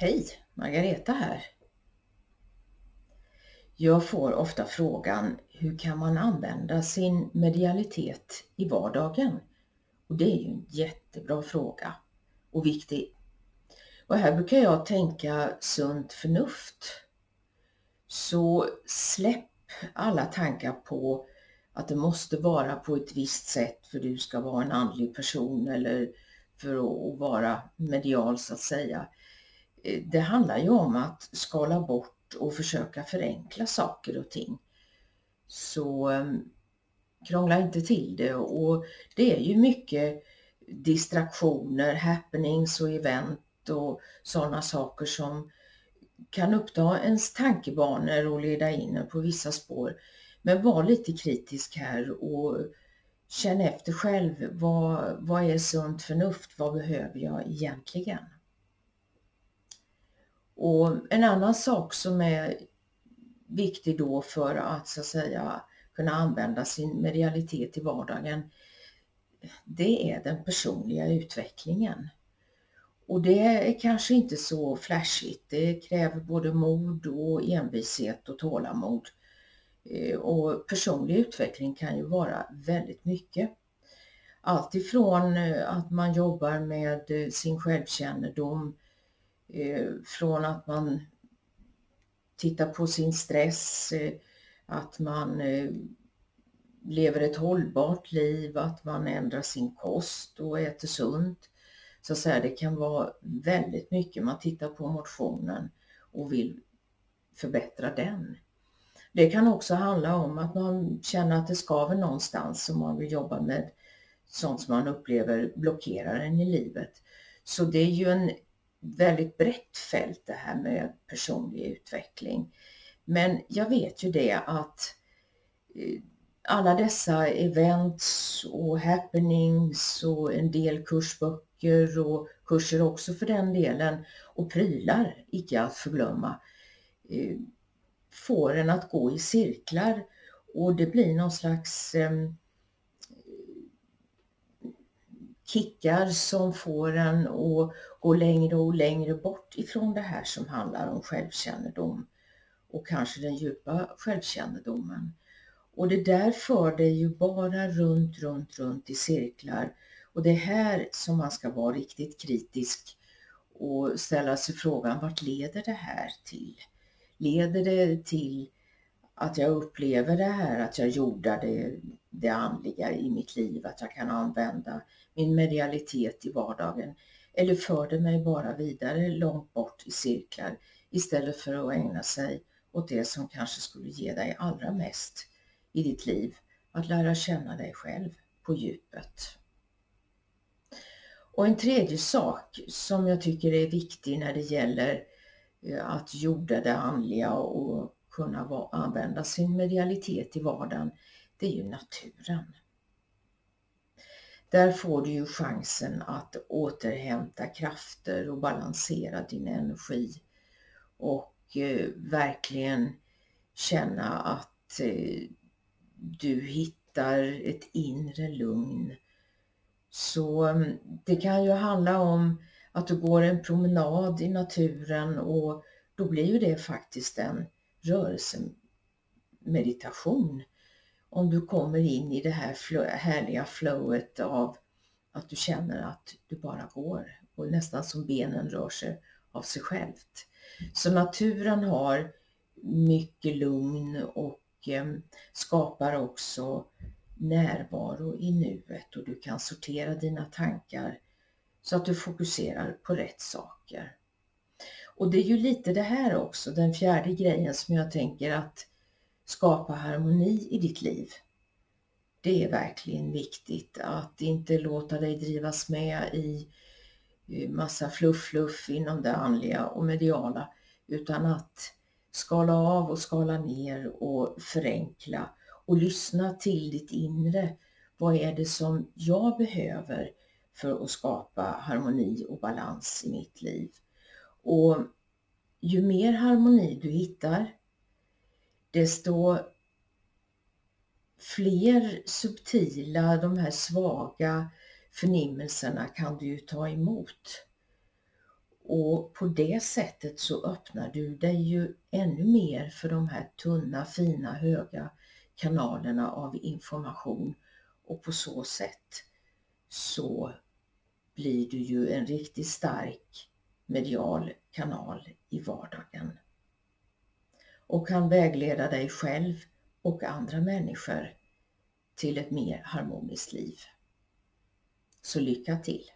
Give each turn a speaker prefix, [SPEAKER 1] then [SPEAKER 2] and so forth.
[SPEAKER 1] Hej, Margareta här. Jag får ofta frågan, hur kan man använda sin medialitet i vardagen? Och det är ju en jättebra fråga och viktig. Och här brukar jag tänka sunt förnuft. Så släpp alla tankar på att det måste vara på ett visst sätt för du ska vara en andlig person eller för att vara medial så att säga. Eh, det handlar ju om att skala bort och försöka förenkla saker och ting. Så ehm, krångla inte till det och det är ju mycket distraktioner, happenings och event och sådana saker som kan uppta ens tankebanor och leda in en på vissa spår. Men var lite kritisk här och känn efter själv. Vad, vad är sunt förnuft? Vad behöver jag egentligen? Och en annan sak som är viktig då för att så att säga kunna använda sin medialitet i vardagen, det är den personliga utvecklingen. Och det är kanske inte så flashigt. Det kräver både mod och envishet och tålamod. Eh, och personlig utveckling kan ju vara väldigt mycket. Allt ifrån eh, att man jobbar med eh, sin självkännedom, Eh, från att man tittar på sin stress, eh, att man eh, lever ett hållbart liv, att man ändrar sin kost och äter sunt. Så att säga, det kan vara väldigt mycket. Man tittar på motionen och vill förbättra den. Det kan också handla om att man känner att det skaver någonstans och man vill jobba med sånt som man upplever blockerar en i livet. Så det är ju en väldigt brett fält det här med personlig utveckling. Men jag vet ju det att eh, alla dessa events och happenings och en del kursböcker och kurser också för den delen och prylar, icke att förglömma, eh, får en att gå i cirklar och det blir någon slags ehm, eh, kickar som får en att gå längre och längre bort ifrån det här som handlar om självkännedom och kanske den djupa självkännedomen. Och det där för dig ju bara runt, runt, runt i cirklar. Och det är här som man ska vara riktigt kritisk och ställa sig frågan, vart leder det här till? Leder det till att jag upplever det här, att jag jordar det, det andliga i mitt liv, att jag kan använda min medialitet i vardagen? Eller för det mig bara vidare långt bort i cirklar istället för att ägna sig åt det som kanske skulle ge dig allra mest i ditt liv, att lära känna dig själv på djupet. Och en tredje sak som jag tycker är viktig när det gäller eh, att jorda det andliga och kunna använda sin medialitet i vardagen, det är ju naturen. Där får du ju chansen att återhämta krafter och balansera din energi och eh, verkligen känna att eh, du hittar ett inre lugn. Så mm, det kan ju handla om att du går en promenad i naturen och då blir ju det faktiskt en rörelsemeditation. Om du kommer in i det här härliga flowet av att du känner att du bara går och nästan som benen rör sig av sig självt. Så naturen har mycket lugn och ehm, skapar också närvaro i nuet och du kan sortera dina tankar så att du fokuserar på rätt saker. Och det är ju lite det här också, den fjärde grejen som jag tänker att skapa harmoni i ditt liv. Det är verkligen viktigt att inte låta dig drivas med i massa fluff-fluff inom det andliga och mediala utan att skala av och skala ner och förenkla och lyssna till ditt inre. Vad är det som jag behöver för att skapa harmoni och balans i mitt liv? Och ju mer harmoni du hittar, desto fler subtila, de här svaga förnimmelserna kan du ju ta emot. Och på det sättet så öppnar du dig ju ännu mer för de här tunna, fina, höga kanalerna av information och på så sätt så blir du ju en riktigt stark medial kanal i vardagen och kan vägleda dig själv och andra människor till ett mer harmoniskt liv. Så lycka till!